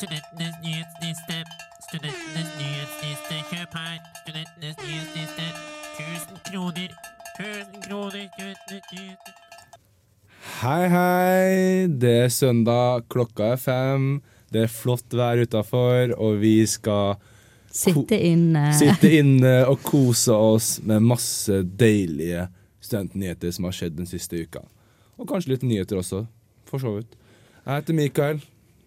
Studentenes nyhetsliste. Studentenes nyhetsliste. Kjøp her. Studentenes nyhetsliste. 1000 kroner. 1000 kroner. Studentenes nyhetsliste. Hei, hei. Det er søndag, klokka er fem. Det er flott vær utafor, og vi skal Sitte inne. sitte inne og kose oss med masse deilige studentnyheter som har skjedd den siste uka. Og kanskje litt nyheter også, for så vidt. Jeg heter Mikael.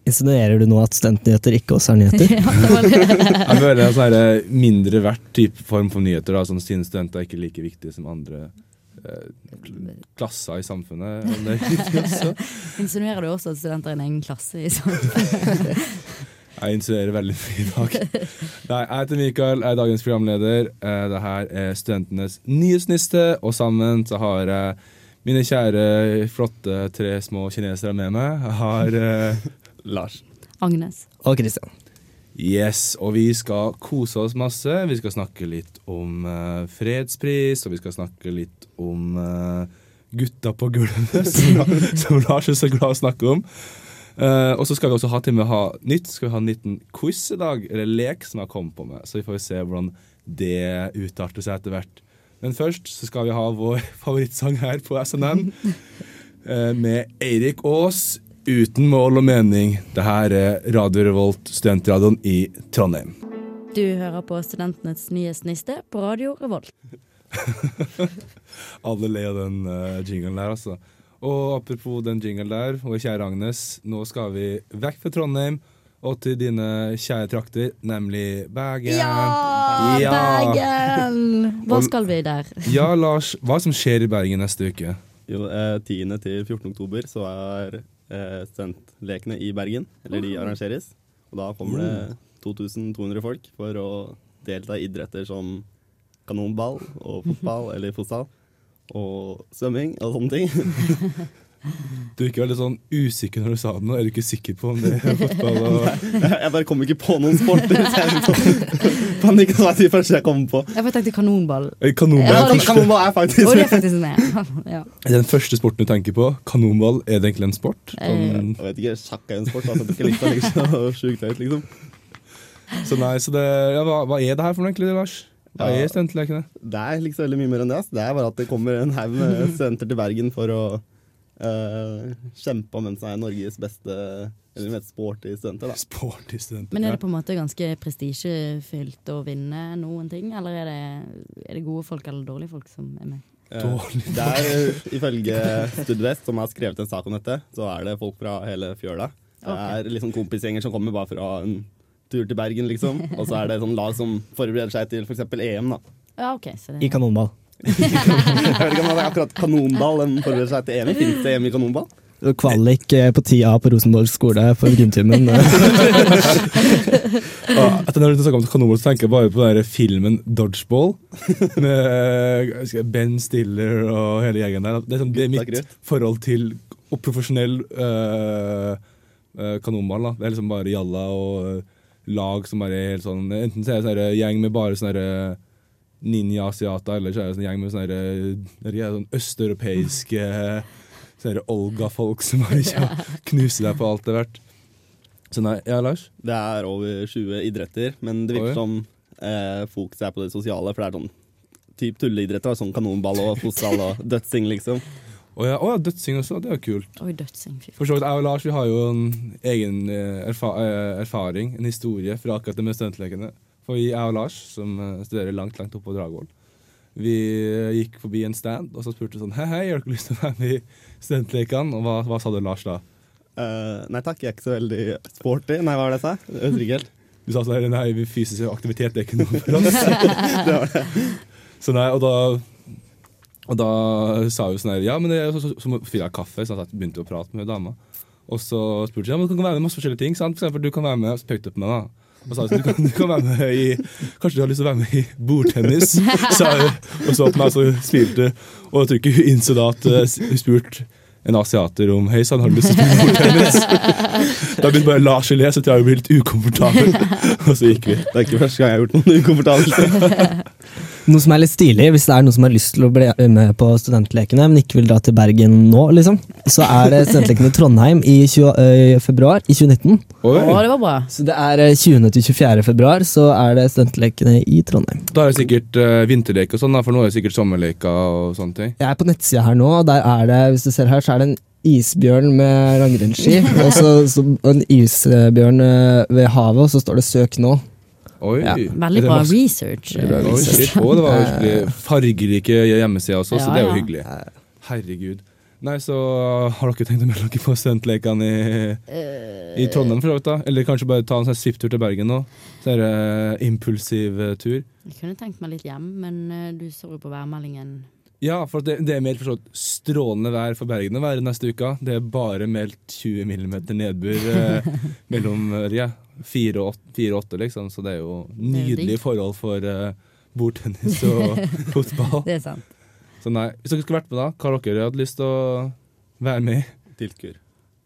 Insinuerer du nå at studentnyheter ikke også er nyheter? Ja, det var det. Jeg føler det er en mindre verdt type form for nyheter, da, som sine studenter er ikke like viktige som andre eh, klasser i samfunnet. er. Insinuerer du også at studenter er en egen klasse i samfunnet? Jeg insinuerer veldig mye i dag. Nei, jeg heter Mikael, jeg er dagens programleder. Eh, det her er studentenes nyhetsniste, og sammen så har jeg mine kjære, flotte tre små kinesere med meg. Jeg har eh, Lars. Agnes. Og Christian. Yes, og vi skal kose oss masse. Vi skal snakke litt om uh, fredspris, og vi skal snakke litt om uh, gutta på gulvet, som, som Lars er så glad å snakke om. Uh, og så skal vi også ha til med ha nytt. Skal vi ha en liten quiz i dag, eller lek, som jeg kom på med. Så vi får se hvordan det utarter seg etter hvert. Men først så skal vi ha vår favorittsang her på SNN. eh, med Eirik Aas, 'Uten mål og mening'. Det her er Radio Revolt, studentradioen i Trondheim. Du hører på Studentenes nyhetsniste på Radio Revolt. Alle ler av den uh, jinglen der, altså. Og apropos den jinglen der, vår kjære Agnes, nå skal vi vekk fra Trondheim og til dine kjære trakter, nemlig Bergen. Ja, Ja. Bergen! Hva skal vi der? Ja, Lars, hva som skjer i Bergen neste uke? Jo, eh, 10. til 14. oktober så er eh, studentlekene i Bergen. Eller de arrangeres. Og da kommer det 2200 folk for å delta i idretter som kanonball og fotball eller fotsal. Og svømming og sånne ting. Du virker veldig sånn usikker når du sa det nå. Er du ikke sikker på om det er fotball og Jeg bare kom ikke på noen sporter. Så panikk, var det første jeg kom på. Jeg tenkte kanonball. Eh, Kanonball Ja, er det- Kanonball er Og faktisk det er faktisk med. Ja. den første sporten du tenker på. Kanonball, er det egentlig en sport? Eh. Sånn, Jeg vet ikke, Sjakk er en sport, altså. Det er liksom så sjukt høyt, liksom. så nei, så det, ja, hva, hva er det her for noe egentlig, Lars? Hva er studentlekene? Det er ikke så veldig mye mer enn det. ass. Det er bare at det kommer en haug med studenter til Bergen for å eh, kjempe om hvem som er Norges beste eller mest sporty studenter. da. Sporty studenter. Men er det på en måte ganske prestisjefylt å vinne noen ting, eller er det, er det gode folk eller dårlige folk som er med? Uh, det er eh, Ifølge Studvest, som har skrevet en sak om dette, så er det folk fra hele fjøla. Det er er liksom kompisgjenger som kommer bare fra en tur til Bergen, liksom. Og så er det sånn lag som forbereder seg til f.eks. EM, da. Ja, okay, Så I kanonball. Jeg vet ikke om det er akkurat kanonball den forbereder seg til EM. Fins det EM i kanonball? Kvalik eh, på 10A på Rosenborg skole for gymtimen. Ja, etter når du snakker om kanonball, så tenker jeg bare på den filmen Dodgeball. Med Ben Stiller og hele gjengen der. Det er, sånn, det er mitt forhold til og profesjonell øh, øh, kanonball. Da. Det er liksom bare jalla og lag som bare er helt sånn Enten så er det en gjeng med bare sånne her, ninja-asiater, eller så er det en gjeng med sånne, sånn østeuropeiske sånne Olga-folk som bare ikke knuser deg på alt det er verdt. Så nei, ja, Lars? Det er over 20 idretter, men det virker som eh, fokuset er på det sosiale. For det er sånn typ tulleidretter, sånn kanonball og fotsal og dødsing, liksom. Å ja, oh ja, dødsing også, det er jo kult. oi, dødsing. For så vidt, jeg og Lars vi har jo en egen eh, erfa eh, erfaring, en historie fra akkurat det med studentlekene. For jeg og Lars, som eh, studerer langt, langt oppe på Dragvoll, vi eh, gikk forbi en stand og så spurte sånn Hei, hei, har dere lyst til å være med i studentlekene? Og hva, hva sa du, Lars, da? Uh, nei takk, jeg er ikke så veldig sporty. Nei, hva var det jeg sa? Jeg husker helt. Du sa sånn Nei, vi- fysisk aktivitet er ikke noe for oss. det var det. Så nei, og da og da sa hun sånn her Ja, men det så, så, så fikk jeg kaffe, så jeg begynte å prate med dama. Og så spurte jeg ja, men du kan være med masse forskjellige ting. Sant? For eksempel, du kan være med, og så pekte hun på meg, da. Og sa du kan, du kan være med i Kanskje du har lyst til å være med i bordtennis? Sa hun. Og så på meg så smilte hun. Og jeg tror ikke hun innså da at eh, hun spurte en asiater om Hei sann, har du lyst til å spille bordtennis? Da begynte bare Lars å le, så jeg ble litt ukomfortabel. Og så gikk vi. Det er ikke første gang jeg har gjort noe ukomfortabelt. Noe som er litt stilig, hvis det er noen som har lyst til å bli med på studentlekene, men ikke vil dra til Bergen nå, liksom, så er det studentlekene i Trondheim i 20, øh, februar i 2019. Å, det var bra. Så det er øh, 20. til 24. februar, så er det studentlekene i Trondheim. Da er det sikkert uh, vinterlek og sånn, for nå er det sikkert sommerleker og sånne ting. Jeg er på nettsida her nå, og der er det, hvis du ser her, så er det en isbjørn med langrennsski, og så, så en isbjørn ved havet, og så står det 'søk nå'. Oi. Ja, Veldig bra masse- research. Veldig bra eh, Oi. Det var virkelig fargerike hjemmesider også, så det er jo ja. hyggelig. Herregud. Nei, så har dere tenkt å melde dere på studentlekene i, uh, i Trondheim, for da? Eller kanskje bare ta en sånn svipptur til Bergen nå? Så er det impulsiv uh, tur. Jeg kunne tenkt meg litt hjem, men eh, du så jo på værmeldingen. Ja, for det, det er meldt for så strålende vær for Bergen å være neste uke. Det er bare meldt 20 millimeter nedbør eh, mellom eh, ja, 4 og 8, 4 og 8, liksom. Så det er jo nydelige forhold for eh, bordtennis og fotball. Det er sant. Så nei, hvis dere skulle vært med, da, hva har dere hatt lyst til å være med i? Tilskuer.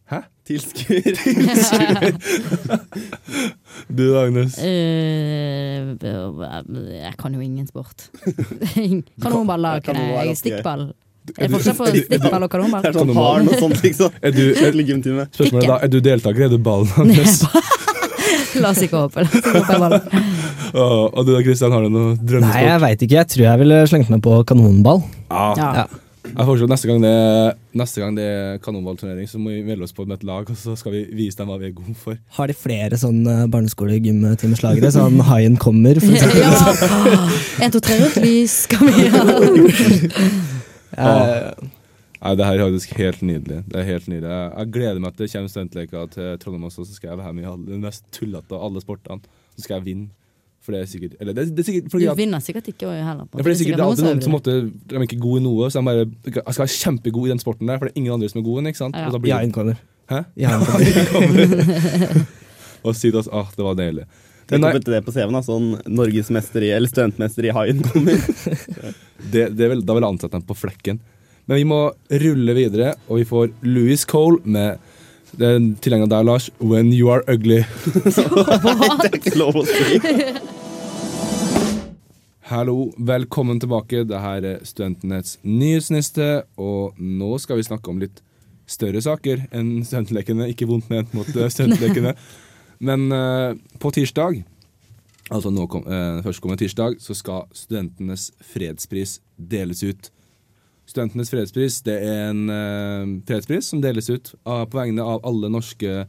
Hæ? Tilskuer. Du, Agnes. Uh, jeg kan jo ingen sport. Kanonball da, er jeg. Stikkball. Er det forskjell på stikkball og kanonball? Er sånn og sånt, liksom. Er du, er, spørsmålet da, er du deltaker, er du ballen hans? La oss ikke håpe. Og, og du da, Kristian, har du noen drømmesport? Nei, jeg veit ikke. Jeg tror jeg ville slengt meg på kanonball. Ja. Ja. Jeg foreslår neste gang det, neste gang det er kanonballturnering, så må vi melde oss på med et lag, og så skal vi vise dem hva vi er gode for. Har de flere sånne barneskole-gymtimeslagere? Sånn Haien kommer, for eksempel. Ja. Én, to, tre, rødt lys skal vi ha. Eh, Nei, det her er faktisk helt nydelig. Det er helt nydelig. Jeg, jeg gleder meg til det kommer studentleker til Trondheim også, så skal jeg være med i alle, de mest tullete av alle sportene. Så skal jeg vinne. For det er sikkert Eller det, det er sikkert Du at, vinner sikkert ikke heller. ja, for det er sikkert alltid noen som som måtte, de er ikke gode i noe, så de bare Jeg skal være kjempegod i den sporten der, for det er ingen andre som er gode. ikke sant? Ja. Og da blir Haien kommer. Hæ? Jeg innkaller. Og si til oss ah, det var deilig. Tenk å putte det på CV-en. Sånn norgesmester i, eller studentmester i haien kommer. det, det vil, da vil jeg ansette dem på flekken. Men vi må rulle videre, og vi får Louis Cole med den tilegna der, Lars, 'When You Are Ugly'. det er ikke lov å si. Hallo, velkommen tilbake. Det her er Studentenes nyhetsniste, og nå skal vi snakke om litt større saker enn studentlekene. Ikke vondt ment mot eh, studentlekene. Men uh, på tirsdag, altså nå kom, uh, førstkommende tirsdag, så skal Studentenes fredspris deles ut. Studentenes fredspris det er en uh, fredspris som deles ut av, på vegne av alle norske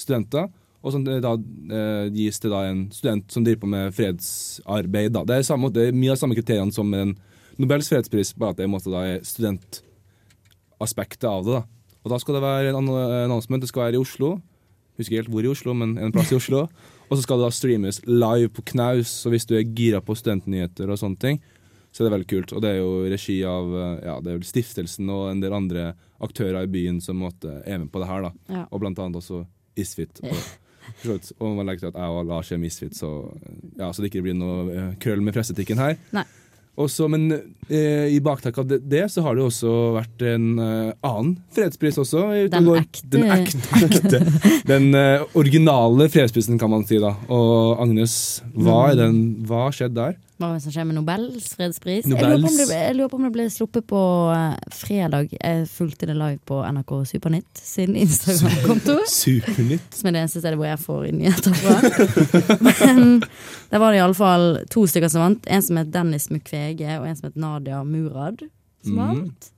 studenter. Og som det da eh, gis til da en student som driver på med fredsarbeid. Da. Det er, samme, det er mye av samme kriteriene som med en Nobels fredspris, bare at det måte da er studentaspektet av det. da. Og da skal det være en annonsement. Det skal være i Oslo. Husker ikke helt hvor i Oslo, men en plass i Oslo. Og så skal det da streames live på knaus. Så hvis du er gira på studentnyheter og sånne ting, så er det veldig kult. Og det er jo regi av eh, ja, det er vel stiftelsen og en del andre aktører i byen som måtte er med på det her. da. Ja. Og blant annet også Isfit. Og, og man legger til at jeg og Lars er misfits, så, ja, så det ikke blir noe eh, krøll med presseetikken her. Nei. Også, men eh, i baktak av det, det, så har det også vært en eh, annen fredspris også. Den ekte. Den ekte. ekte. Den eh, originale fredsprisen, kan man si. da. Og Agnes, hva, er den, hva skjedde der? Hva var det som skjer med Nobels fredspris? Jeg lurer, på om det, ble- jeg lurer på om det ble sluppet på eh, fredag. Jeg fulgte det live på NRK Supernytt sin Instagram-konto. Supernytt. Som er det eneste stedet hvor jeg får nyheter fra. Men der var det iallfall to stykker som vant. En som het Dennis Mukwege, og en som het Nadia Murad. Som vant. Mm.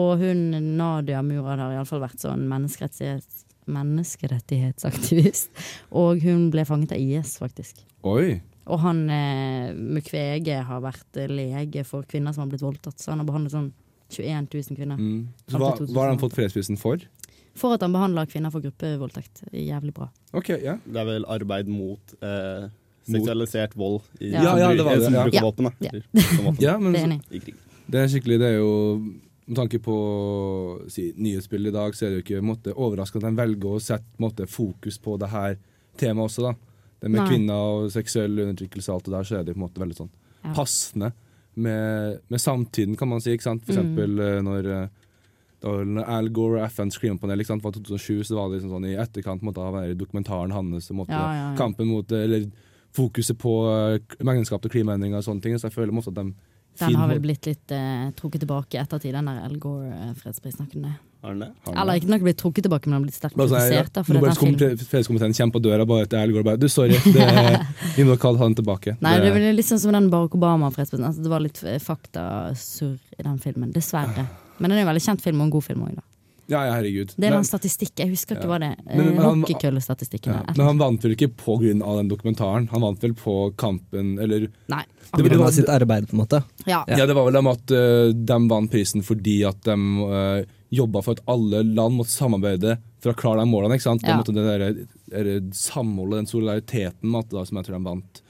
Og hun Nadia Murad har iallfall vært sånn menneskerettighets, menneskerettighetsaktivist. Og hun ble fanget av IS, faktisk. Oi. Og han eh, Mukwege har vært eh, lege for kvinner som har blitt voldtatt. Så han har behandlet sånn 21 000 kvinner. Mm. Så hva, hva har han fått fredsprisen for? For at han behandler kvinner for gruppevoldtekt. Jævlig bra. Ok, ja. Det er vel arbeid mot eh, seksualisert vold i, Ja. Ja, ja, det var det, som ja. bruker Ja. våpen. Da. Ja. Ja men Det er enig. Det er skikkelig, det er jo Med tanke på si, nyhetsbildet i dag, så er det jo ikke måte, overraskende at de velger å sette måte, fokus på det her temaet også. da. Det med Nei. kvinner og seksuell undertrykkelse og alt det der, så er det på en måte veldig sånn Ja. passende med, med samtiden, kan man si. ikke sant? For Mm. eksempel mm. når, eh, når Al Gore og FNs klimapanel ikke sant, var 2007, så var det liksom sånn i etterkant måtte av dokumentaren hans. måtte Ja, ja. Kampen mot, eller fokuset på menneskeskapte klimaendringer og sånne ting. Så jeg føler måtte at de Den har vel blitt litt eh, trukket tilbake i ettertid, den der Al Gore-fredsprisen. Har den det? Eller ikke nok blitt trukket tilbake, men har blitt sterkt sånn, ja, kritisert. Er film. fredskomiteen kommer på døra bare til Al Gore bare Du, sorry, det, vi må kalle han tilbake. Nei, det er litt sånn som den Barack Obama-fredsprisen. Altså, det var litt eh, faktasurr i den filmen. Dessverre. Men den er en veldig kjent film og en god film òg, da. Ja, ja, herregud. Det er Men- en statistikk. Jeg husker ikke hva det. Men- men han- Ja, men han vant vel ikke av den dokumentaren. Han vant vel på kampen Eller. Nei. Det var, det var- sitt arbeid, på en måte. Ja. ja. det var vel om at uh, de vant prisen fordi at de uh, jobba for at alle land måtte samarbeide for å klare de målene. ikke sant? Det Ja. måtte det der, der samholdet, den solidariteten, da, som jeg tror de vant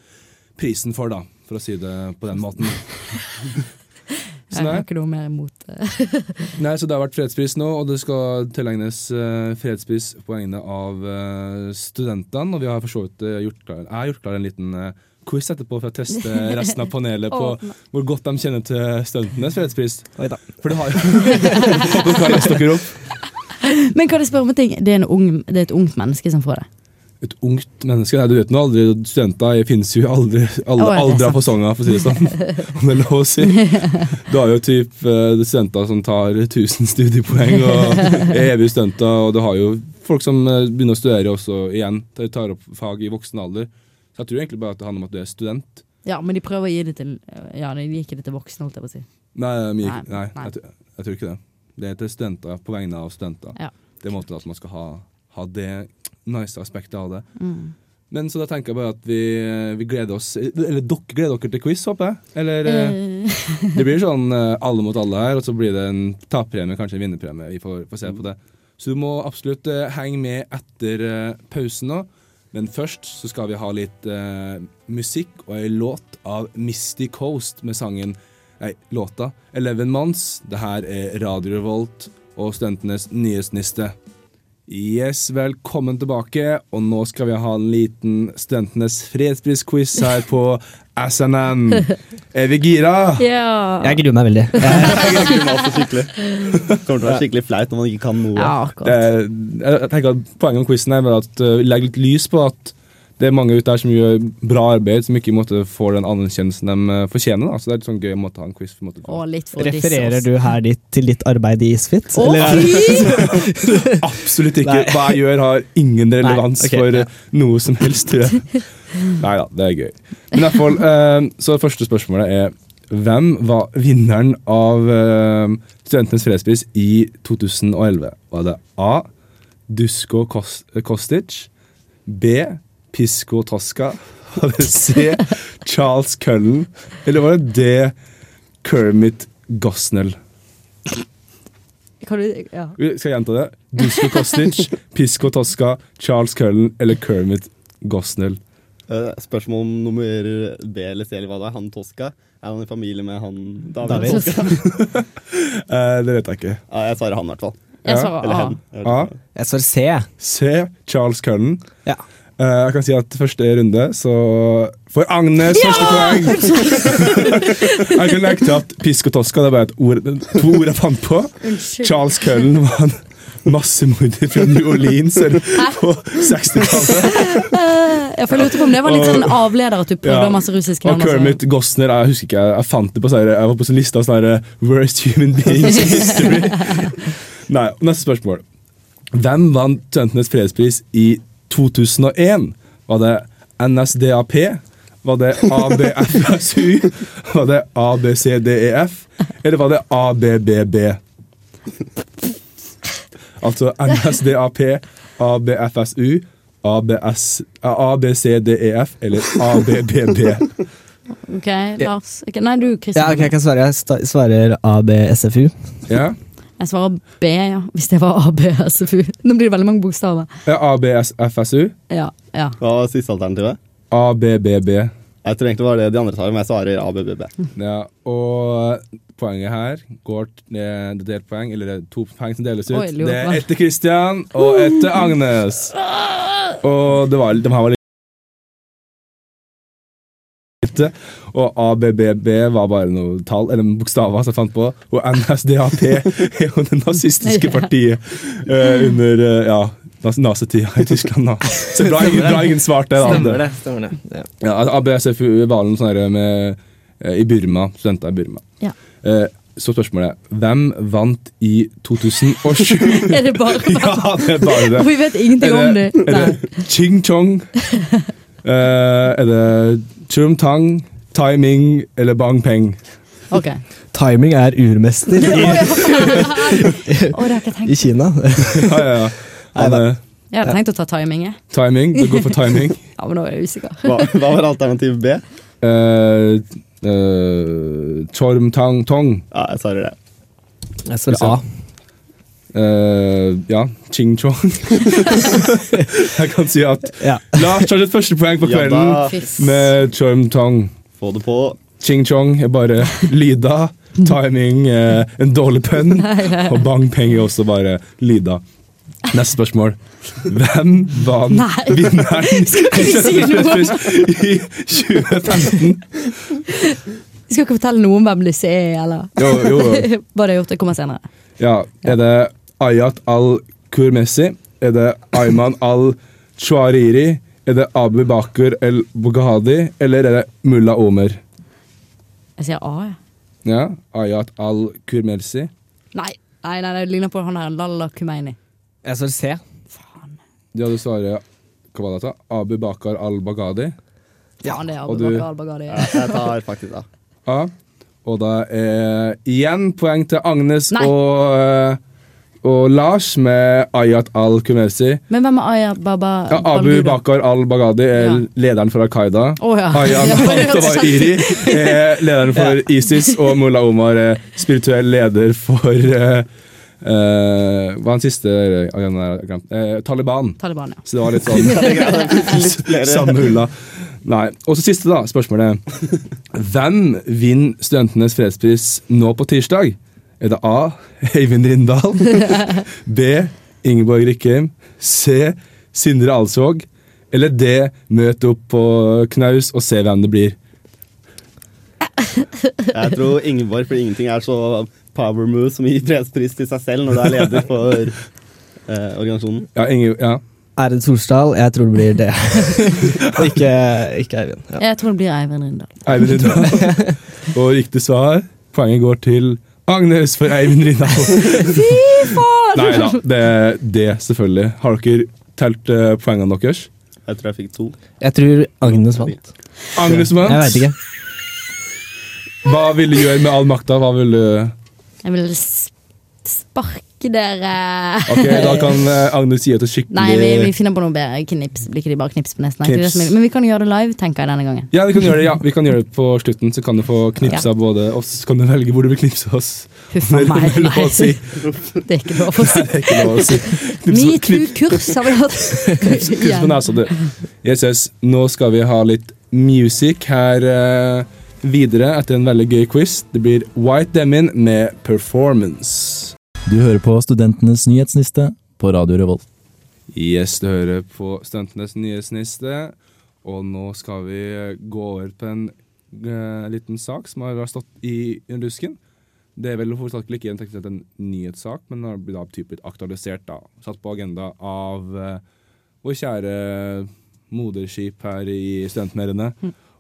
prisen for, da, for å si det på den måten. Jeg har ikke noe mer imot det. nei, så det har vært fredspris nå, og det skal tilegnes uh, fredspris på vegne av uh, studentene. Og vi har for så vidt gjort klar, jeg har gjort klar en liten quiz etterpå for å teste resten av panelet på hvor godt de kjenner til studentenes fredspris. Oi da. For det har jo Dere har lest dere opp. Men kan jeg spørre om en ting? Det er, en ung, det er et ungt menneske som får det. Et ungt menneske. Nei, du vet nå aldri, studenter finnes jo aldri alle aldre av sant. fasonger, for å si det sånn. Om det er lov å si. Du har jo typ eh, studenter som tar 1000 studiepoeng og er evige studenter, og du har jo folk som eh, begynner å studere også igjen, de tar opp fag i voksen alder. Så jeg tror egentlig bare at det handler om at du er student. Ja, men de prøver å gi det til Ja, de gir ikke det til voksne, holdt jeg på å si. Nei, Nei, nei, nei. Jeg, jeg tror ikke det. Det er til studenter på vegne av studenter. Ja. Det er måten at man skal ha, ha det nice aspektet av det. Mm. Men så da tenker jeg bare at vi, vi gleder oss Eller dere gleder dere til quiz, håper jeg? Eller Eh, Det blir sånn eh, alle mot alle her, og så blir det en tappremie, kanskje en vinnerpremie. Vi får, får se på det. Så du må absolutt eh, henge med etter eh, pausen nå. Men først så skal vi ha litt musikk og ei låt av Misty Coast med sangen Nei, låta Eleven Months. Det her er Radio Revolt og studentenes nyhetsniste. Yes, velkommen tilbake. Og nå skal vi ha en liten Studentenes fredspris-quiz her på SNN. Er vi gira? ja. Jeg gruer meg veldig. Jeg, gruer meg også skikkelig. Det kommer til å være skikkelig flaut når man ikke kan noe. ja, Det, akkurat. jeg tenker at Poenget med quizen er vel at uh, vi legger litt lys på at det er mange ute der som gjør bra arbeid, som ikke måtte, får den anerkjennelsen de uh, fortjener. Da. Så det er litt sånn gøy å måtte ha en quiz. For, måte, Og litt for å disse refererer du her ditt, til ditt arbeid i Isfit? Å, Eller det- fy! Absolutt ikke. Nei. Hva jeg gjør, har ingen relevans Nei, ok, for ja. noe som helst. tror jeg. Nei da, det er gøy. Men i hvert fall, så det første spørsmålet er hvem var vinneren av uh, Studentenes fredspris i 2011? Var det A. Dusko Kostic? B. Pisco Tosca? Var det C. Charles Cullen? Eller var det D. Kermit Gosnell? Kan du, ja. Skal jeg gjenta det. Dusko Kostic, Pisco Tosca, Charles Cullen eller Kermit Gosnell. Uh, spørsmål om nummer B eller C eller hva det er. Han Tosca. Er han i familie med han David? David. Tosca? uh, det vet jeg ikke. Ja, jeg svarer han, i hvert fall. Jeg Ja, svarer Eller A. hen. A. Jeg svarer C. C. Charles Cullen. Ja. Eh, jeg kan si at første runde så får Agnes første poeng. jeg kan legge til at pisk og toska det er bare ord, to ord jeg fant på. Unnskyld. Charles Cullen var en massemorder fra New Orleans på 60-tallet. Eh, Jeg får lurte på om det var litt sånn avleder at du prøvde Ja. masse russiske navn. Og Kermit Gosner, jeg husker ikke, jeg, jeg fant det på sånne, Jeg var på sånn liste av sånne Worst human beings in history. Nei, neste spørsmål. Hvem vant Studentenes fredspris i 2001? Var det NSDAP? Var det ABFSU? Var det ABCDEF? Eller var det ABBB? Altså NSDAP, ABFSU, ABS, ABCDEF eller ABBB. Ok, Lars. Nei, du, Ja, okay, jeg kan svare. Jeg svarer ABSFU. Ja, Jeg svarer B, ja. Hvis det var ABSFU. Nå blir det veldig mange bokstaver. ja ABSFSU, Ja, ja. Hva var siste alternativet? ABBB. Jeg tror egentlig det var det de andre tar, men jeg svarer ABBB. Ja, og poenget her går det er delt poeng, eller det er to poeng som deles ut. Oi, det er etter Christian og etter Agnes. Og det var, de her var litt og ABBB var bare noen tall, eller bokstaver som jeg fant på. Og NSDAP er jo det nazistiske partiet uh, under uh, ja, nazitida i Tyskland. da. Så bra ingen, bra ingen svarte det. da. Stemmer det. stemmer det. Ja. Ja, ABSFU var noe sånt med eh, i Burma, studenter i Burma. Ja. Uh, så spørsmålet hvem vant i 2007? Er det bare ja, det er bare det. Og vi vet ingenting om det. det, er det Ching Chong? Eh, er det Chum Tang, Timing eller Bang Peng? Okay. Timing er urmester i, i Kina. Ja, ja, ja. Han, Nei, Jeg hadde tenkt å ta timing. jeg. timing. Du går for timing. Ja, men nå er jeg usikker. Hva, hva var alternativ B? Uh, uh, Chorm Tang Tong. Ja, jeg svarer det. Jeg svarer A. Eh, ja, Ching Chong. jeg kan si at Ja. Lars har sitt første poeng på kvelden ja, med Chorm Tong. Få det på. Ching Chong er bare lyda. Timing uh, en dårlig pønn. Og Bang Peng er også bare lyda. Neste spørsmål. Hvem vant vinneren si noe. i 2015? Vi skal ikke fortelle noe om hvem disse er, eller? Jo, jo, jo. Bare gjort, det kommer senere. Ja, er det Ayat al-Kurmesi? Er det Ayman al-Chwariri? Er det Abu Bakr el-Bughadi? Eller er det Mulla Omer? Jeg sier A, jeg. Ja, Ayat al-Kurmesi. Nei, nei, nei, det ligner på han her Lalla Kumeini. Jeg svarer C. Ja, du svarer Hva var det? da? Abu Bakr al-Baghadi? Ja, det er Abu du- Bakar al-Baghadi. Ja, jeg tar faktisk A. Ja. Og da er igjen poeng til Agnes Nei. og, eh, og Lars med Ayat al-Kurmesi. Men hvem er Ayat Baba Ja, Abu Bakar al-Baghadi er Ja. lederen for Al Qaida. Å ja. Ayat al-Tawahiri er lederen for ISIS, og Mullah Omar er spirituell leder for eh, Uh, Hva er den siste? Eh, Taliban. Taliban, ja. Så det var litt sånn Samme hulla. Nei. Og så siste da, spørsmålet. Hvem vinner Studentenes fredspris nå på tirsdag? Er det A. Eivind Rindal? B. Ingeborg Rikheim? C. Sindre Alsvåg? Eller D. Møte opp på knaus og se hvem det blir? Jeg tror Ingeborg, for ingenting er så power move som gir fredspris til seg selv når du er leder for eh, organisasjonen. Ja, Inge, ja. Ered Solstad, jeg tror det blir det. ikke, ikke Eivind. Ja. Jeg tror det blir Eivind Rindal. Eivind Rindal. Og riktig svar. Poenget går til Agnes for Eivind Rindal. Fy faen! Nei da, det er det, selvfølgelig. Har dere telt uh, poengene deres? Jeg tror jeg fikk to. Jeg tror Agnes vant. Agnes vant? Jeg vet veit ikke. Hva vil du gjøre med all makta? Hva vil du Jeg vil s- sparke dere. Ok, Da kan eh, Agnes gi et skikkelig Nei, vi, vi finner på noe bedre. Knips. Blir ikke de bare knips på ikke det Knips. Men vi kan gjøre det live, tenker jeg denne gangen. Ja, vi kan gjøre det ja, vi kan gjøre det på slutten. Så kan du få knipsa både oss, så kan du velge hvor du vil knipse oss. Huff a Det meg. si. Nei, det er ikke lov å si. Det er ikke lov å si. Metoo-kurs har vi hatt. Kurs på nesa, du. Yes, yes. Nå skal vi ha litt music her eh, videre etter en veldig gøy quiz. Det blir White Demin med Performance. Du hører på Studentenes nyhetsniste på Radio Revolt. Yes, du hører på Studentenes nyhetsniste. Og nå skal vi gå over på en uh, liten sak som har stått i rusken. Det er vel hovedsakelig ikke en, teknisk en nyhetssak, men har blitt da typ blitt aktualisert. da, Satt på agenda av uh, vår kjære moderskip her i Studentmediene.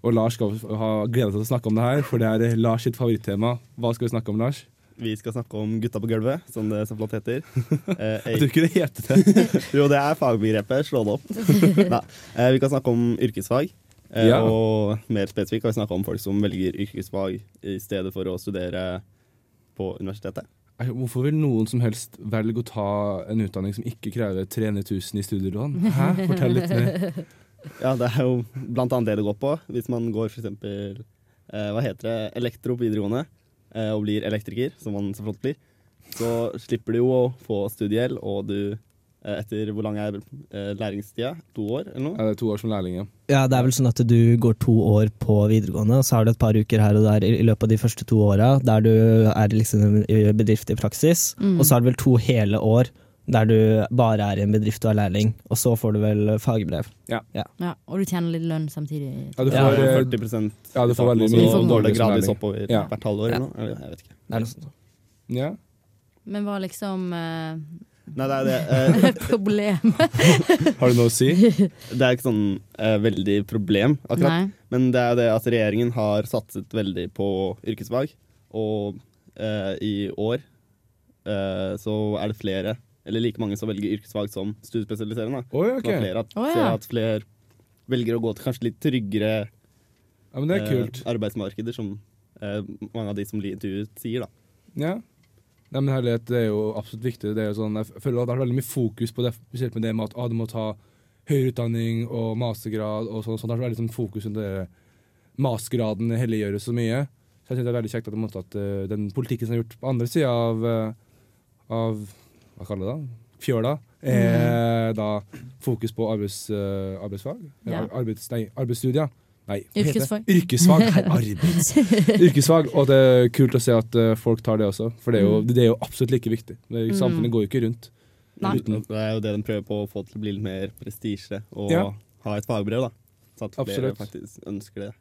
Og Lars skal ha gleda seg til å snakke om det her, for det er Lars sitt favorittema. Hva skal vi snakke om, Lars? Vi skal snakke om Gutta på gulvet, som det så flott heter. Eh, Jeg tror ikke det heter det. jo, det er fagbegrepet. Slå det opp. Nei, eh, vi kan snakke om yrkesfag. Eh, Ja. Og mer spesifikt kan vi snakke om folk som velger yrkesfag i stedet for å studere på universitetet. Hvorfor vil noen som helst velge å ta en utdanning som ikke krever 300 000 i studielån? Hæ? Fortell litt mer. Ja, det er jo blant annet det det går på. Hvis man går eksempel eh, hva heter det, elektro på videregående og blir elektriker, som man så flott blir, så slipper du jo å få studiegjeld, og du eh, etter hvor lang er eh, læringstida? To år, eller noe? Ja, det er to år som lærling, ja. Ja, det er vel sånn at du går to år på videregående, og så har du et par uker her og der i i løpet av de første to åra der du er liksom i bedrift i praksis, Mm. og så er det vel to hele år der du bare er i en bedrift og er lærling, og så får du vel fagbrev. Ja, og du tjener litt lønn samtidig. Ja, du får, ja. 40% ja, du får veldig mye går det gradvis oppover Ja. hvert halvår Ja. eller noe. Jeg vet ikke. Det er noe sånt. Ja. Men hva liksom uh, Nei, det er det. Uh, Problem. Har du noe å si? det er ikke sånn uh, veldig problem, akkurat. Nei. Men det er det at regjeringen har satset veldig på yrkesfag. Og eh, i år eh, så er det flere, eller like mange som velger yrkesfag som studiespesialiserende. Oi, okay. ok. flere at, oh, ja. at flere velger å gå til kanskje litt tryggere Ja, men det er eh, kult. arbeidsmarkeder, som eh, mange av de som blir intervjuet, sier. da. Ja. Nei, men herlighet, det er jo absolutt viktig. Det er jo sånn, jeg føler at det er veldig mye fokus på det, spesielt med det med at ah, du må ta høyere utdanning og mastergrad og sånn. sånn. Det er veldig sånn fokus på det mastergraden helliggjøres så mye. Så jeg synes det er veldig kjekt at, måte, at uh, den politikken som er gjort på andre sida av, uh, av Hva kaller det da? Fjøla, er da fokus på arbeids, eh, arbeidsfag? Ja. Arbeids, nei, arbeidsstudier. Nei? Yrkesfag. Yrkesfag. Nei, arbeids. Yrkesfag. Og det er kult å se at eh, folk tar det også, for det er jo, Mm. det er jo absolutt like viktig. Det, samfunnet går jo ikke rundt. Nei. Uten, Det er jo det de prøver på å få til å bli litt mer prestisje, og Ja. ha et fagbrev. da. Så at flere Absolutt. faktisk ønsker det.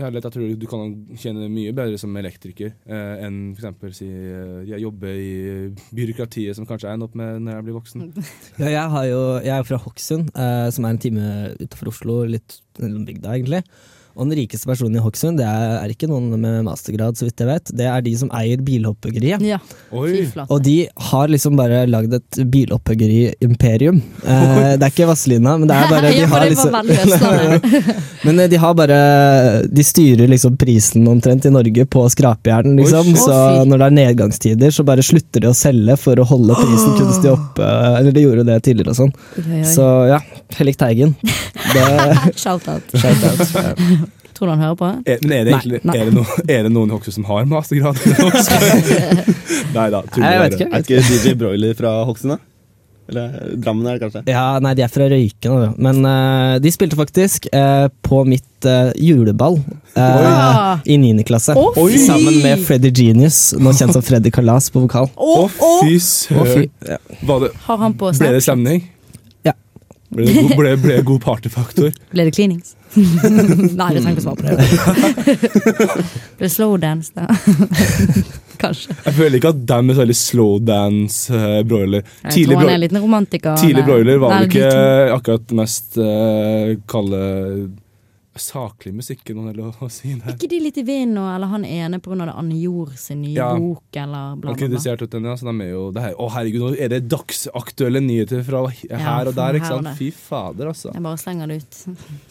Jeg tror du kan tjene mye bedre som elektriker eh, enn eksempel si eh, jeg jobber i byråkratiet, som kanskje jeg ender opp med når jeg blir voksen. Ja, jeg, jo, jeg er fra Hokksund, eh, som er en time utenfor Oslo, litt bygda egentlig. Og den rikeste personen i Hokksund det er, er ikke noen med mastergrad, så vidt jeg vet. Det er de som eier bilhopphuggeriet. Ja! Og de har liksom bare lagd et bilhopphuggeri-imperium. Eh, det er ikke Vazelina, men det er bare de har det var liksom, Men eh, de har bare De styrer liksom prisen omtrent i Norge på skrapjern, liksom. Oi, så når det er nedgangstider, så bare slutter de å selge for å holde prisen kunstig oppe. Eller de gjorde det tidligere og sånn. Så ja, Hellig Teigen. Shout-out. shout out. Tror du han hører på? Er, men er det, egentlig, nei. Er, det no, er det noen i Hokksund som har mastergrad? Nei da. tuller Nei, jeg vet ikke. Er ikke DJ Broiler fra Hokksund, da? Eller eh, Drammen er det kanskje? Ja, nei, de er fra Røyken, da. men uh, de spilte faktisk uh, på mitt uh, juleball eh, i 9. klasse. Oh, Sammen med Freddy Genius, nå kjent som Freddy Kalas på vokal. Å, oh, oh, fy søren. Ja. Det- Har han på Ble det stemning? Ble det god, ble, ble det god partyfaktor? Ble det cleanings? Nei, du trenger ikke svare på det. Ble det slowdance, da? Kanskje. Jeg føler ikke at dem er så veldig slowdance-broiler. Jeg Tidlig, bro tidlig broiler var vel ikke akkurat mest uh, kalde saklig musikk, er noe lov å si. Der. Ikke de litt i vinden, nå, eller han ene på grunn av det Anne Jord sin nye Ja. bok, eller bla, bla, bla, bla. kritiserte den, ja, så de er jo det her, Å herregud, nå er det dagsaktuelle nyheter fra her Ja, og der, ikke sant? Fy fader, altså. Jeg bare slenger det ut.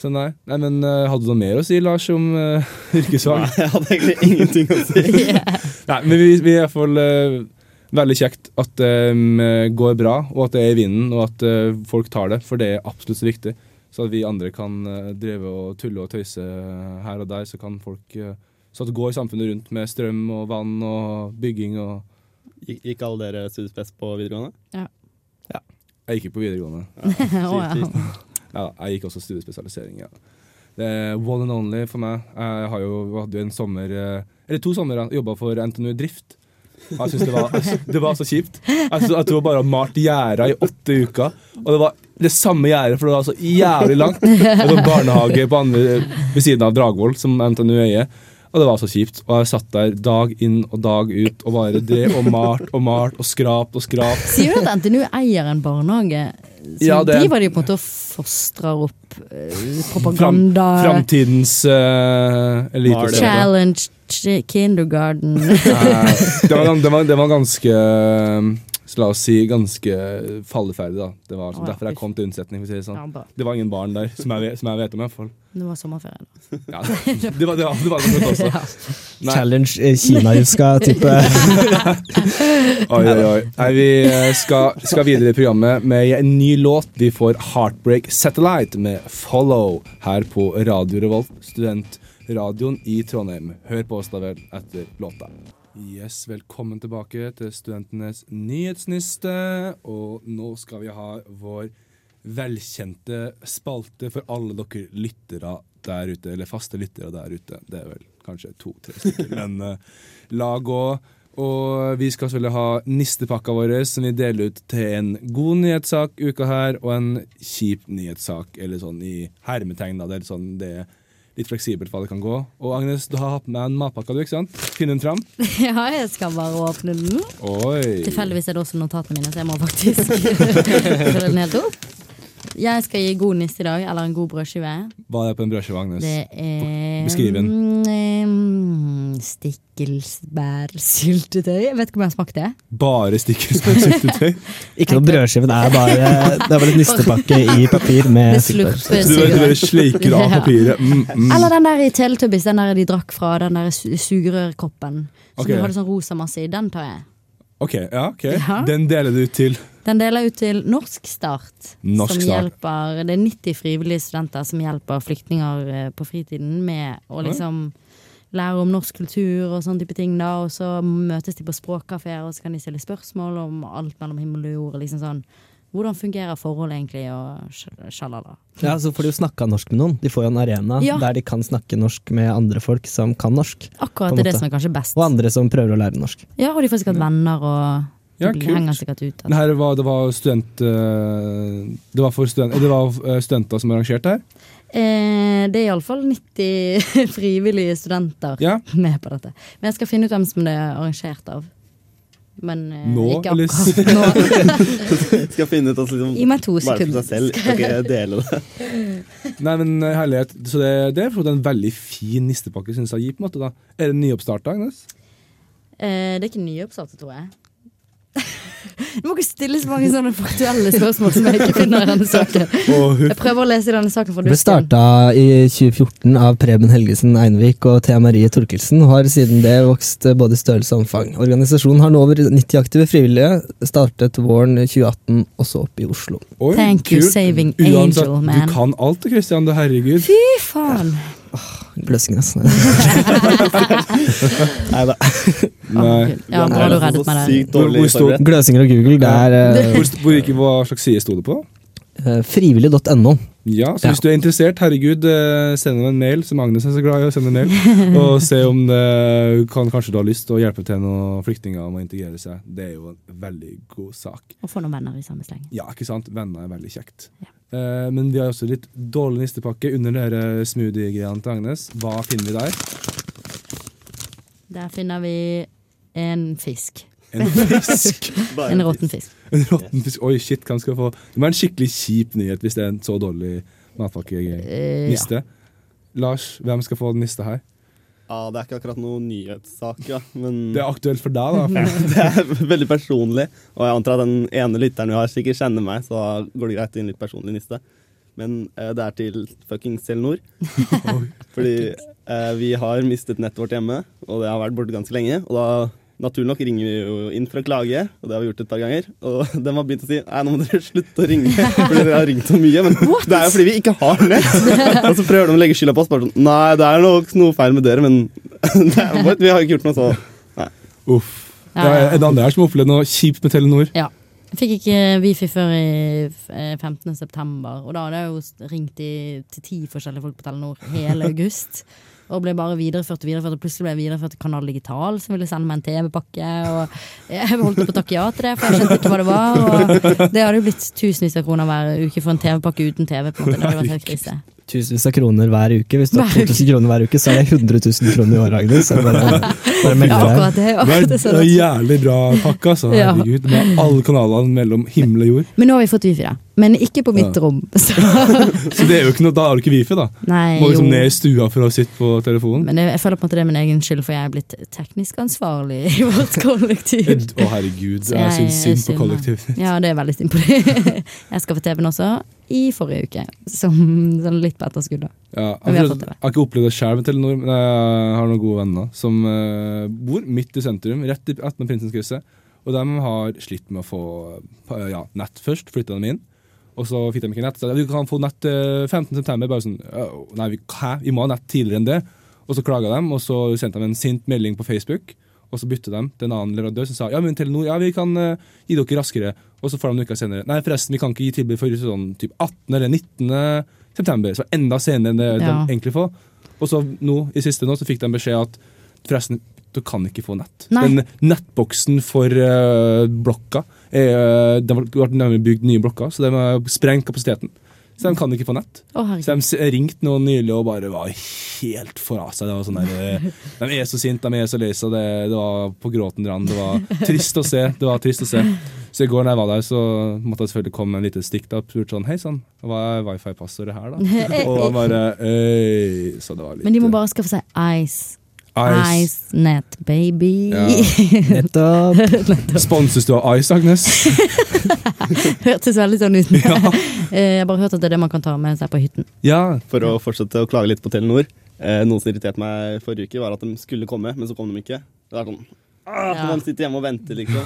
Så nei, nei men eh, hadde du noe mer å si, Lars, om uh, yrkesfag? Nei, jeg hadde egentlig ingenting å si. Nei, men vi, vi er i hvert fall eh, veldig kjekt at det går bra, og at det er i vinden, og at uh, folk tar det, for det er absolutt så viktig. Så at vi andre kan uh, drive og tulle og tøyse her og der, så kan folk uh, Så at det går samfunnet rundt med strøm og vann og bygging og Gikk, gikk alle dere studiespes på videregående? Ja. Jeg gikk ikke på videregående. Ja. Ja, jeg gikk også studiespesialisering, ja. Det er one and only for meg. Jeg har jo, hadde jo en sommer eh, Eller to somre jobba for NTNU Drift. Jeg synes det, det var så kjipt. Jeg, synes, at Du bare har malt gjerda i åtte uker. Og det var det samme gjerdet, for det var så jævlig langt. Det var barnehage på andre, ved siden av Dragvoll, som NTNU eier. Og det var så kjipt. Og jeg satt der dag inn og dag ut og bare drev og malt og malt og skrapt og skrapt. Sier du at NTNU eier en barnehage? Ja, det- de på en måte og fostra opp eh, propaganda Framtidens uh, elite. Det- Challenge kindergarten. Nei, det, var, det, var, det var ganske eh, så La oss si ganske falleferdig. da Det var Å, ja, derfor jeg kom til unnsetning. Si det, sånn. Ja, det var ingen barn der, som jeg, som jeg vet om. i hvert fall Det var sommerferie, da. ja, det, var, det, var, det var det også. Nei. Challenge eh, Kina-huska-type. Oi, oi, oi. Nei, vi eh, skal, skal videre i programmet med en ny låt. Vi får Heartbreak Satellite med Follow her på Radio Revolt, studentradioen i Trondheim. Hør på oss da vel etter låta. Yes, Velkommen tilbake til Studentenes nyhetsniste. Og nå skal vi ha vår velkjente spalte for alle dere lyttere der ute, eller faste lyttere der ute. Det er vel kanskje to-tre stykker, men uh, la gå. Og vi skal selvfølgelig ha nistepakka vår, som vi deler ut til en god nyhetssak uka her, og en kjip nyhetssak, eller sånn i hermetegn. Det er sånn det er litt fleksibelt hva det kan gå. Og Agnes, du har hatt med en matpakke, du, ikke sant? Finn den fram. Ja, jeg skal bare åpne den. Oi. Tilfeldigvis er det også notatene mine, så jeg må faktisk fylle den helt opp. Jeg skal gi god nisse i dag, eller en god brødskive. Hva er det på en brødskive, Agnes? Det er Beskriv den. mm, Stikkelsbærsyltetøy. Jeg vet ikke om jeg har smakt det. Bare stikkelsbærsyltetøy? Ikke noe brødskive, det er bare, det er bare en nistepakke i papir med Det syltetøy. du bare- du bare sleiker av papiret? Mm, mm. Eller den der i Teletubbies, den der de drakk fra den der su- sugerørkoppen. Som Ok. hadde sånn rosa masse i. Den tar jeg. Ok, ja, ok. Ja. Den deler du til Den deler ut til Norsk Start. Norsk som Start. hjelper Det er 90 frivillige studenter som hjelper flyktninger eh, på fritiden med å liksom lære om norsk kultur og sånne type ting. da Og så møtes de på språkkafeer, og så kan de stille spørsmål om alt mellom himmel og jord. Liksom sånn Hvordan fungerer forholdet egentlig, og sj- sjalala. Ja, så får de jo snakka norsk med noen. De får jo en arena Ja. der de kan snakke norsk med andre folk som kan norsk. Akkurat det er det som er kanskje best. Og andre som prøver å lære norsk. Ja, og de får sikkert venner, og Ja, det kult. henger sikkert ut. Det her var, det var student... eh, Det var, for student, det var eh, studenter som arrangerte her? Eh, det er iallfall 90 frivillige studenter Ja. med på dette. Men jeg skal finne ut hvem som det er arrangert av. Men eh, Nå, ikke akkurat nå. Skal finne ut altså, liksom, Gi meg to Bare for sekunder. seg selv, skal ikke dele det. Nei, men eh, herlighet. Så det, det er en veldig fin nistepakke, syns jeg. Gi, på en måte, da. Er det nyoppstarta, Agnes? Eh, det er ikke nyoppstartet, tror jeg. Du må ikke stille så mange sånne faktuelle spørsmål som jeg ikke finner i denne saken. Jeg prøver å lese denne saken for Det ble starta i 2014 av Preben Helgesen Einvik og Thea Marie Torkelsen, og har siden det vokst både i størrelse og omfang. Organisasjonen har nå over 90 aktive frivillige, startet våren 2018 også opp i Oslo. Oi, Thank you, kult. saving Uansett, angel, man. Du kan alt, Christian. Herregud. Fy faen! Gløsinger, altså. Nei da. Ja, bra du reddet meg der. Hvor-. Gløsinger og Google, det er eh, Hvor, hvor hva slags side sto det på? eh, frivillig.no. Ja, så Ja. Hvis du er interessert, herregud, eh, send dem en mail, som Agnes er så glad i å sende en mail, og se om det kan kanskje du har lyst til å hjelpe til noen flyktninger om å integrere seg. Det er jo en veldig god sak. Og få noen venner i samme sleng. Ja, ikke sant? Venner er veldig kjekt. Ja. Eh, men vi har også litt dårlig nistepakke under dere smoothie-greiene til Agnes. Hva finner vi der? Der finner vi en fisk. En fisk! Bare En råtten fisk. En råtten fisk. Oi, shit, hvem skal få Det må være en skikkelig kjip nyhet hvis det er en så dårlig matpakke. Uh, ja. Niste. Lars, hvem skal få den nista her? Ja, det er ikke akkurat noen nyhetssak, ja, men Det er aktuelt for deg, da. det er veldig personlig. Og jeg antar at den ene lytteren vi har, sikkert kjenner meg, så da går det greit gi litt personlig niste. Men eh, det er til fuckings Telenor. Fordi eh, vi har mistet nettet vårt hjemme, og det har vært borte ganske lenge. Og da naturlig nok ringer vi jo inn for å klage, og det har vi gjort et par ganger. Og de har begynt å si nei, nå må dere slutte å ringe, fordi dere har ringt så mye. Men det er jo fordi vi ikke har nett. Og så prøver de å legge skylda på oss. Bare sånn nei, det er nok noe feil med dere, men det er, bare- vi har ikke gjort noe så Uff. Ja, Ja, ja. er det andre her som har opplevd noe kjipt med Telenor? Ja. Jeg fikk ikke Wifi før i eh, 15. september, og da hadde jeg jo ringt i, til ti forskjellige folk på Telenor hele august. Og ble bare videreført og videreført, og plutselig ble jeg videreført til Kanal Digital, som ville sende meg en TV-pakke. Og jeg holdt på å takke ja til det, for jeg skjønte ikke hva det var. Og det hadde jo blitt tusenvis av kroner hver uke for en TV-pakke uten TV. på en måte. Det hadde vært helt krise. Tusenvis av kroner hver uke. Hvis du har Hver 2000 kroner hver uke, så er det 100 000 kroner i året, Agnes. Så Bare, bare Ja, det. var jævlig bra pakke, altså. Ja. Herregud. Med alle kanalene mellom himmel og jord. Men nå har vi fått Wifi, da. Men ikke på mitt Ja. rom. Så. Så det er jo ikke noe, da har du ikke wifi, da. Nei, Må liksom jo. ned i stua for å sitte på telefonen. Men jeg, jeg føler på en måte det er min egen skyld, for jeg er blitt teknisk ansvarlig i vårt kollektiv. Å, herregud. Jeg jeg syns synd på kollektivet ditt. Ja, det er veldig synd på det. Jeg skaffet TV-en også i forrige uke, som sånn litt på etterskudd. Ja, jeg, har jeg, har ikke opplevd det sjøl med Telenor, men jeg har noen gode venner som uh, bor midt i sentrum, rett i attmed Prinsens krysset. Og de har slitt med å få eh, ja, nett først, flytta dem inn. Og så fikk de ikke nett. Så vi kan få nett eh, 15. september. Bare sånn Nei, vi, hæ? Vi må ha nett tidligere enn det. Og så klaga de, og så sendte de en sint melding på Facebook. Og så bytta de til en annen leverandør som sa ja, men Telenor, ja, vi kan uh, gi dere raskere. Og så får de uker senere. Nei, forresten, vi kan ikke gi tilbud for sånn typ 18. eller 19. september. Så enda senere enn det Ja. de egentlig får. Og så nå, i siste nå, så fikk de beskjed at forresten, du kan ikke få nett. Nei. Den nettboksen for uh, blokka er, eh, Det ble bygd nye blokker, så de har sprengt kapasiteten. Så de kan ikke få nett. Oh, Så de ringte noen nylig og bare var helt fra seg. Det var sånn der, eh, de er så sinte, de er så lei seg. Det, det var på gråten rand. Det var trist å se. Det var trist å se. Så i går når jeg var der, så måtte jeg selvfølgelig komme med en liten stikk da, og spurte sånn Hei sann, hva er wifi-passordet her, da? Og bare Øy. Så det var litt Men de må bare skaffe seg Ice. Ice. Ice Net, baby. Ja. Nettopp. Sponses du av Ice, Agnes? Hørtes veldig sånn ut. Ja. Eh, Jeg har bare hørt at det er det man kan ta med seg på hytten. ja. For å fortsette å klage litt på Telenor. Eh, noe som irriterte meg forrige uke, var at de skulle komme, men så kom de ikke. Det var sånn ah. Man sitter hjemme og venter, liksom.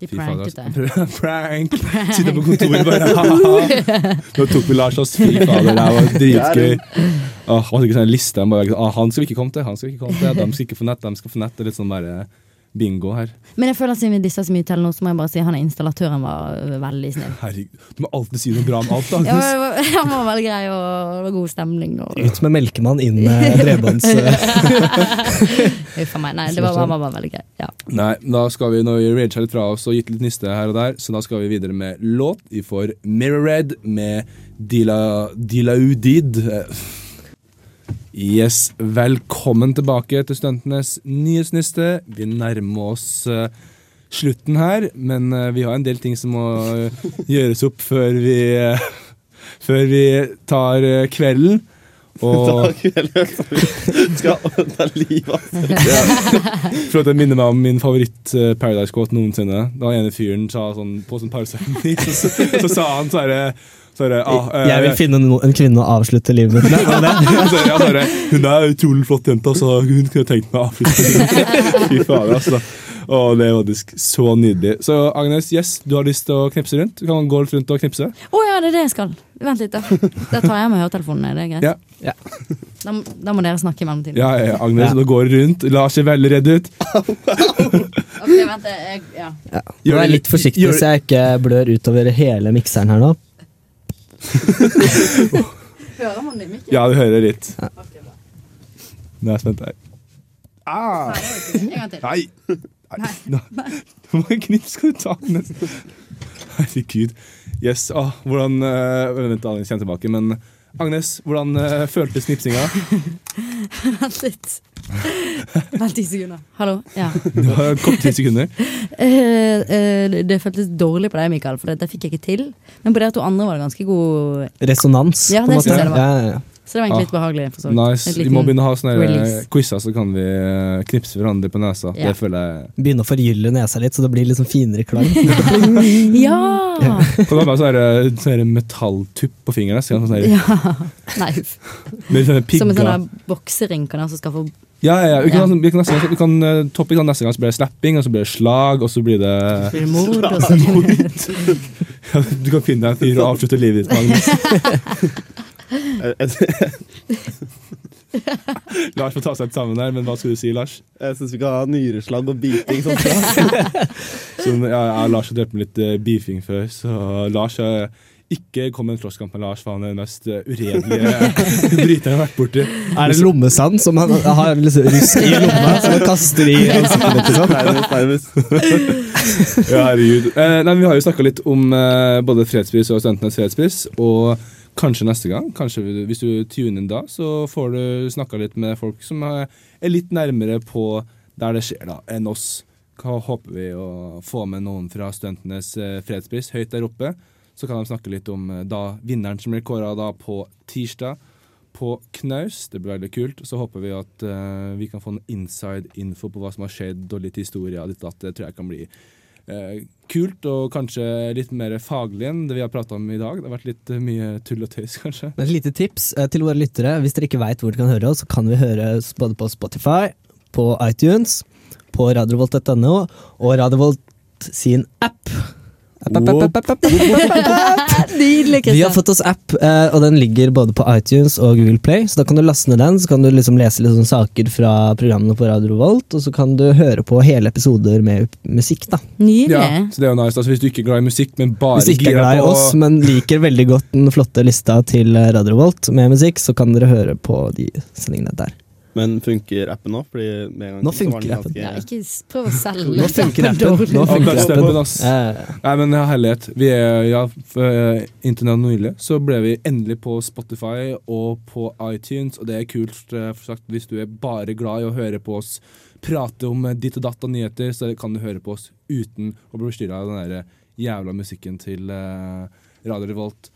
De pranket deg. Prank. Sitter på kontoret bare. Nå tok vi Lars oss. Fy fader, det var dritgøy. Åh, han hadde ikke sånn liste. Han, bare, ah, han skal vi ikke komme til, han skal vi ikke komme til. De skal ikke få nett, de skal få nett. Det er litt sånn bare bingo her. Men jeg føler at siden vi dissa så mye til nå, så må jeg bare si han er installatøren var veldig snill. Herregud, du må alltid si noe bra om alt, Ja, Agnes. men Han var veldig grei, og det var god stemning. Og... Ut med melkemann, inn med bredbånds... Huff a meg. Nei, det var, han var veldig grei. Ja. Nei, da skal vi, nå rage litt fra oss og gitt litt niste her og der, så da skal vi videre med låt. Vi får Mirror Red med Dila, Dila Udid. Yes, velkommen tilbake til Studentenes nyhetsniste. Vi nærmer oss uh, slutten her, men uh, vi har en del ting som må eh, gjøres opp før vi, uh, før vi tar kvelden. Og skal ta livet av seg. Det minner meg om min favoritt eh, Paradise Quote noensinne. Da ene fyren sa sånn på sånn Paradise så, så, så sa han så herre ah, eh, Jeg vil finne no en kvinne å avslutte livet mitt med. Ja, så, så Hun er utrolig flott jente, så hun kunne tenkt meg å avslutte livet. Fy fader, altså. Å, det er faktisk så nydelig. Så Agnes, yes, du har lyst til å knipse rundt? Du kan gå litt rundt og knipse. Å ja, det er det jeg skal. Vent litt, da. Da tar jeg med høretelefonene. Er det greit? Ja. Ja. Da, da må dere snakke i mellomtiden. Ja, ja, ja, Agnes, nå går rundt. Lars seg veldig redd ut. Ok, vent, jeg, ja. Ja. Er jeg litt forsiktig Gjør- så jeg ikke blør utover hele mikseren her nå. Hører man det Mikkel? Ja, du hører litt. Ja. Okay, Nå er jeg spent her. Ah! En gang til. Nei! Nei. Hvor mange knips skal du ta? Herregud. Yes, ah, hvordan uh, Vent, Agnes kommer tilbake, men Agnes, hvordan uh, føltes knipsinga? Vent litt. Vent ti sekunder. Hallo? Ja. Du har kort ti sekunder. Uh, uh, det føltes dårlig på deg, Mikael, for det fikk jeg ikke til. Men på dere to andre var det ganske god Resonans, Ja, på en det måte. synes jeg det var. Ja, ja, ja. Så det var egentlig Ah, litt behagelig. For så. Nice. Vi må begynne å ha sånne quizer, så kan vi eh, knipse hverandre på nesa. Ja. Det føler jeg Begynne å forgylle nesa litt, så det blir sånn finere klang. Ja! Kan du ha sånn sånn her metalltupp på fingeren? Så kan sånn ja. Nei, uff. Med sånne Som en sånn boksering kan jeg også skaffe Ja, ja, ja. Vi kan, Ja. vi kan, nesten, vi kan eh, toppe kan neste gang, så blir det slapping, og så blir det slag, og så blir det Blir det mord, og så ja, Du kan finne deg en fyr og avslutte livet ditt med Lars får ta seg sammen her, men hva skulle du si, Lars? jeg syns vi kan ha nyreslag og biting. Sånn. Så, ja, jeg og Lars har drept med litt uh, beefing før, så Lars har ikke kommet med en slåsskamp med Lars, for han er den mest eh, uredelige bryteren jeg har vært borti. Er det lommesand som han har liksom rusk i lomma, som han kaster i ansiktet? Sant? Nærmest, nærmest. Ja, herregud. Eh, nei, vi har jo snakka litt om eh, både fredspris og studentenes fredspris. Og kanskje neste gang, kanskje hvis du tuner inn da, så får du snakka litt med folk som er, litt nærmere på der det skjer, da, enn oss. Hva håper vi å få med noen fra studentenes eh, fredspris høyt der oppe? Så kan de snakke litt om eh, da vinneren som blir kåra da på tirsdag på Knaus. Det blir veldig kult. Så håper vi at uh, vi kan få en inside info på hva som har skjedd, og litt historie. av dette. det tror jeg kan bli kult og kanskje litt mer faglig enn det vi har prata om i dag. Det har vært litt eh, mye tull og tøys, kanskje. Et lite tips eh, til våre lyttere. Hvis dere ikke veit hvor dere kan høre oss, så kan vi høre oss både på Spotify, på iTunes, på radiovolt.no og Radiovolt sin app. App, app, app, app, app, app. Nydelig, Vi har fått oss app, eh, og den ligger både på iTunes og Google Play. Så da kan du laste ned den, så kan du liksom lese litt sånn saker fra programmene på Radio Volt, og så kan du høre på hele episoder med musikk, da. Nydelig. Ja, så det er jo nice. Altså, hvis du ikke er glad i musikk, men bare Hvis ikke er glad i oss, oss, men liker veldig godt den flotte lista til Radio Volt med musikk, så kan dere høre på de sendingene der. Men funker appen nå? Fordi med en gang Nå så funker appen. ganske- Ja, ikke prøv å selge Nå funker appen. Nå funker appen. Eh, Nei, men herlighet. Vi er, ja, Internett eh, nylig så ble vi endelig på Spotify og på iTunes, og det er kult. eh, For sagt, hvis du er bare glad i å høre på oss prate om eh, ditt og datt og nyheter, så kan du høre på oss uten å bli forstyrra av den der jævla musikken til eh, Radio Revolt.